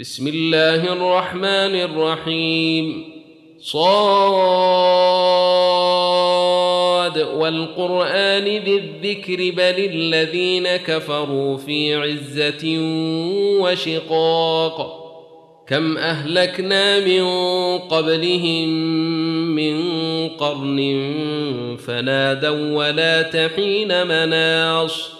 بسم الله الرحمن الرحيم. صاد والقرآن ذي الذكر بل الذين كفروا في عزة وشقاق. كم أهلكنا من قبلهم من قرن فنادوا ولا تحين مناص.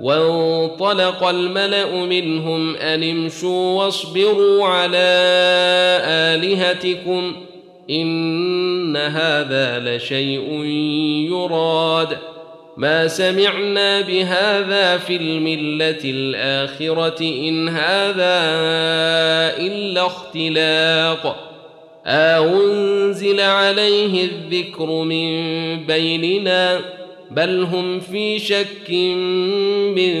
وانطلق الملأ منهم أن امشوا واصبروا على آلهتكم إن هذا لشيء يراد. ما سمعنا بهذا في الملة الآخرة إن هذا إلا اختلاق. أنزل عليه الذكر من بيننا؟ بل هم في شك من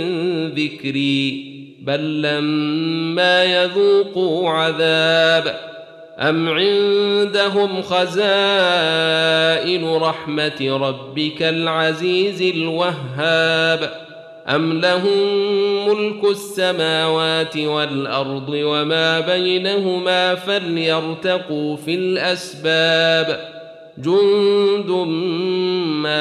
ذكري بل لما يذوقوا عذاب أم عندهم خزائن رحمة ربك العزيز الوهاب أم لهم ملك السماوات والأرض وما بينهما فليرتقوا في الأسباب جند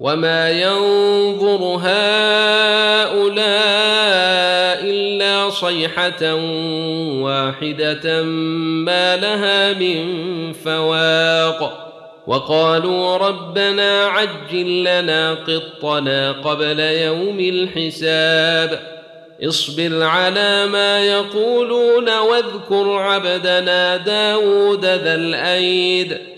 وما ينظر هؤلاء الا صيحه واحدة ما لها من فواق وقالوا ربنا عجل لنا قطنا قبل يوم الحساب اصبر على ما يقولون واذكر عبدنا داود ذا الأيد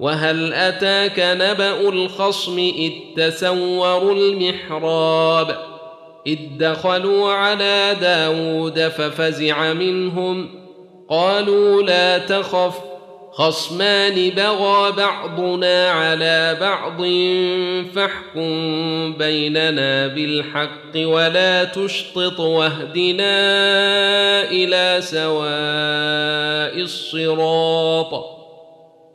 وهل أتاك نبأ الخصم إذ تسوروا المحراب إذ دخلوا على داود ففزع منهم قالوا لا تخف خصمان بغى بعضنا على بعض فاحكم بيننا بالحق ولا تشطط واهدنا إلى سواء الصراط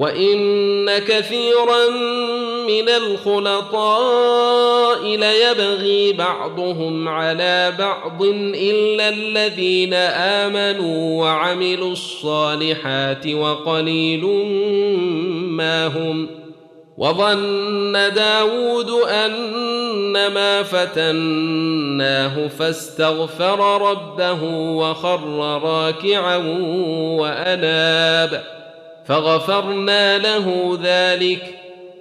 وان كثيرا من الخلطاء ليبغي بعضهم على بعض الا الذين امنوا وعملوا الصالحات وقليل ما هم وظن داود انما فتناه فاستغفر ربه وخر راكعا واناب فغفرنا له ذلك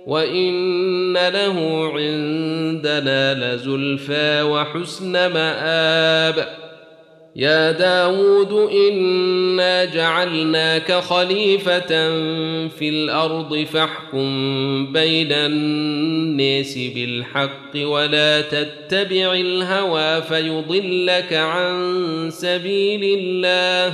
وإن له عندنا لزلفى وحسن مآب. يا داود إنا جعلناك خليفة في الأرض فاحكم بين الناس بالحق ولا تتبع الهوى فيضلك عن سبيل الله.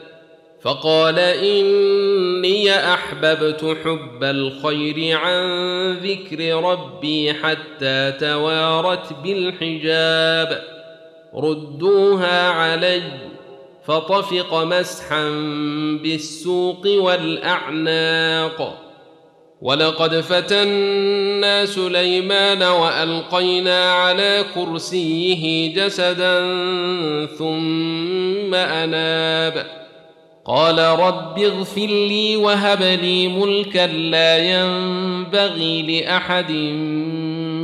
فقال إني أحببت حب الخير عن ذكر ربي حتى توارت بالحجاب. ردوها علي فطفق مسحا بالسوق والأعناق. ولقد فتنا سليمان وألقينا على كرسيه جسدا ثم أناب. قال رب اغفر لي وهب لي ملكا لا ينبغي لأحد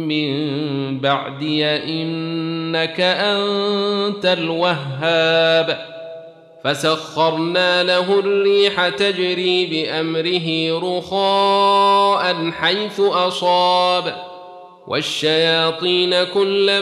من بعدي إنك أنت الوهاب. فسخرنا له الريح تجري بأمره رخاء حيث أصاب. والشياطين كل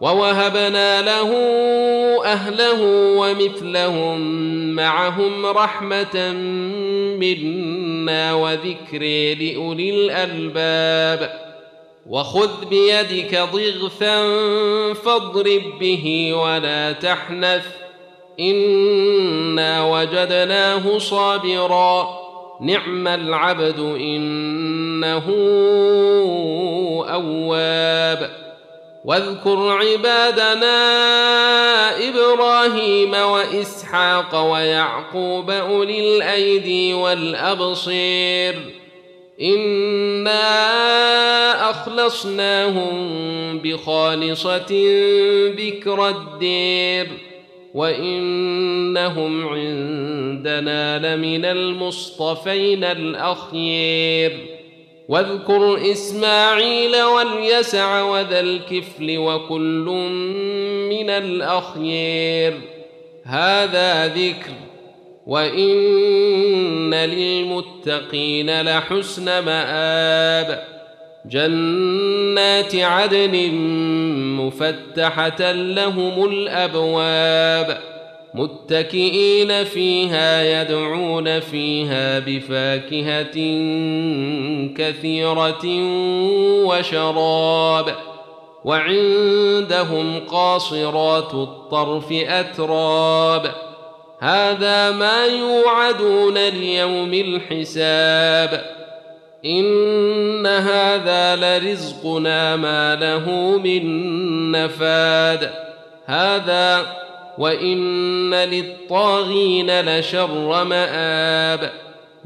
ووهبنا له أهله ومثلهم معهم رحمة منا وذكر لأولي الألباب. وخذ بيدك ضغثا فاضرب به ولا تحنث. إنا وجدناه صابرا. نعم العبد إنه أواب. واذكر عبادنا إبراهيم وإسحاق ويعقوب أولي الأيدي والأبصير. إنا أخلصناهم بخالصة ذكر الدير. وإنهم عندنا لمن المصطفين الأخير. واذكر إسماعيل واليسع وذا الكفل وكل من الاخير هذا ذكر وإن للمتقين لحسن مآب. جنات عدن مفتحة لهم الأبواب. متكئين فيها يدعون فيها بفاكهة كثيرة وشراب. وعندهم قاصرات الطرف أتراب. هذا ما يوعدون ليوم الحساب. إن هذا لرزقنا ما له من نفاد. هذا وان للطاغين لشر مآب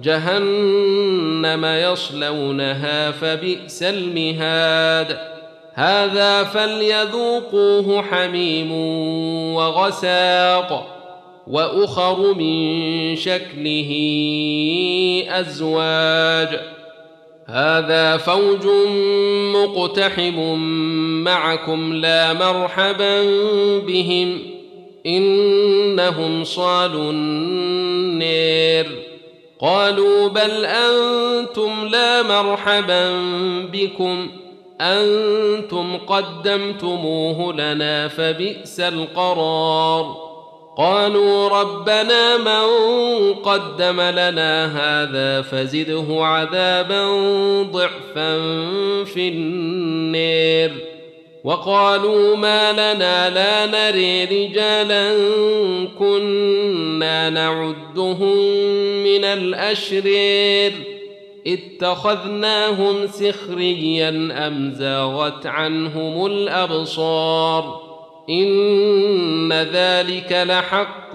جهنم يصلونها فبئس المهاد هذا فليذوقوه حميم وغساق واخر من شكله ازواج هذا فوج مقتحم معكم لا مرحبا بهم إنهم صالوا النير. قالوا بل أنتم لا مرحبا بكم. أنتم قدمتموه لنا فبئس القرار. قالوا ربنا من قدم لنا هذا فزده عذابا ضعفا في النير. وقالوا ما لنا لا نري رجالا كنا نعدهم من الأشرير اتخذناهم سخريا أم زاغت عنهم الأبصار إن ذلك لحق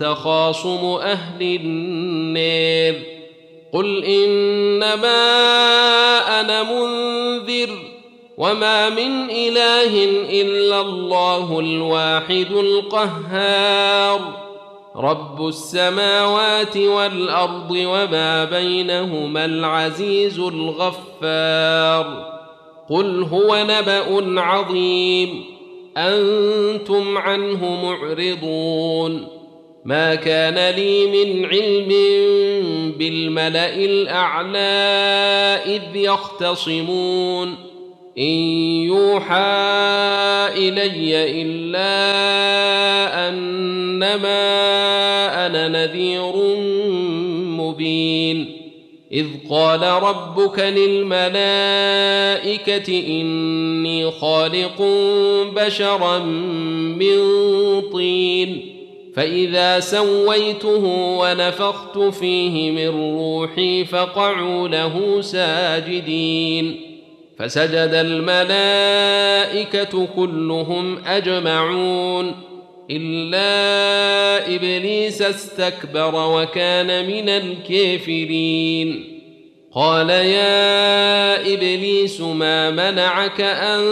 تخاصم أهل النير قل إنما أنا منذر وما من اله الا الله الواحد القهار رب السماوات والارض وما بينهما العزيز الغفار قل هو نبا عظيم أنتم عنه معرضون ما كان لي من علم بالملا الاعلى اذ يختصمون إن يوحى إلي إلا أنما أنا نذير مبين. إذ قال ربك للملائكة إني خالق بشرا من طين. فإذا سويته ونفخت فيه من روحي فقعوا له ساجدين. فسجد الملائكة كلهم أجمعون إلا إبليس استكبر وكان من الكافرين. قال يا إبليس ما منعك أن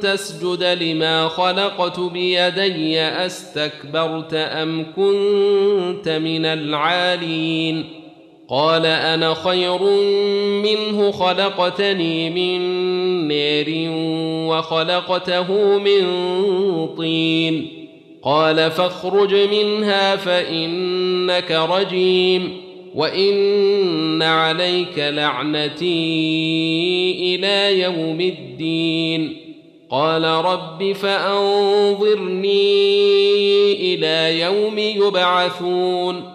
تسجد لما خلقت بيدي؟ أستكبرت أم كنت من العالين؟ قال أنا خير منه خلقتني من نار وخلقته من طين. قال فاخرج منها فإنك رجيم وإن عليك لعنتي إلى يوم الدين. قال رب فأنظرني إلى يوم يبعثون.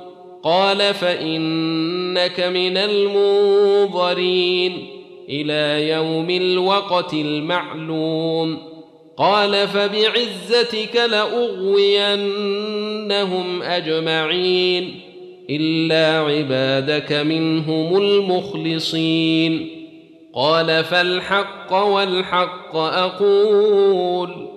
قال فإنك من المنظرين إلى يوم الوقت المعلوم. قال فبعزتك لأغوينهم أجمعين إلا عبادك منهم المخلصين. قال فالحق والحق أقول.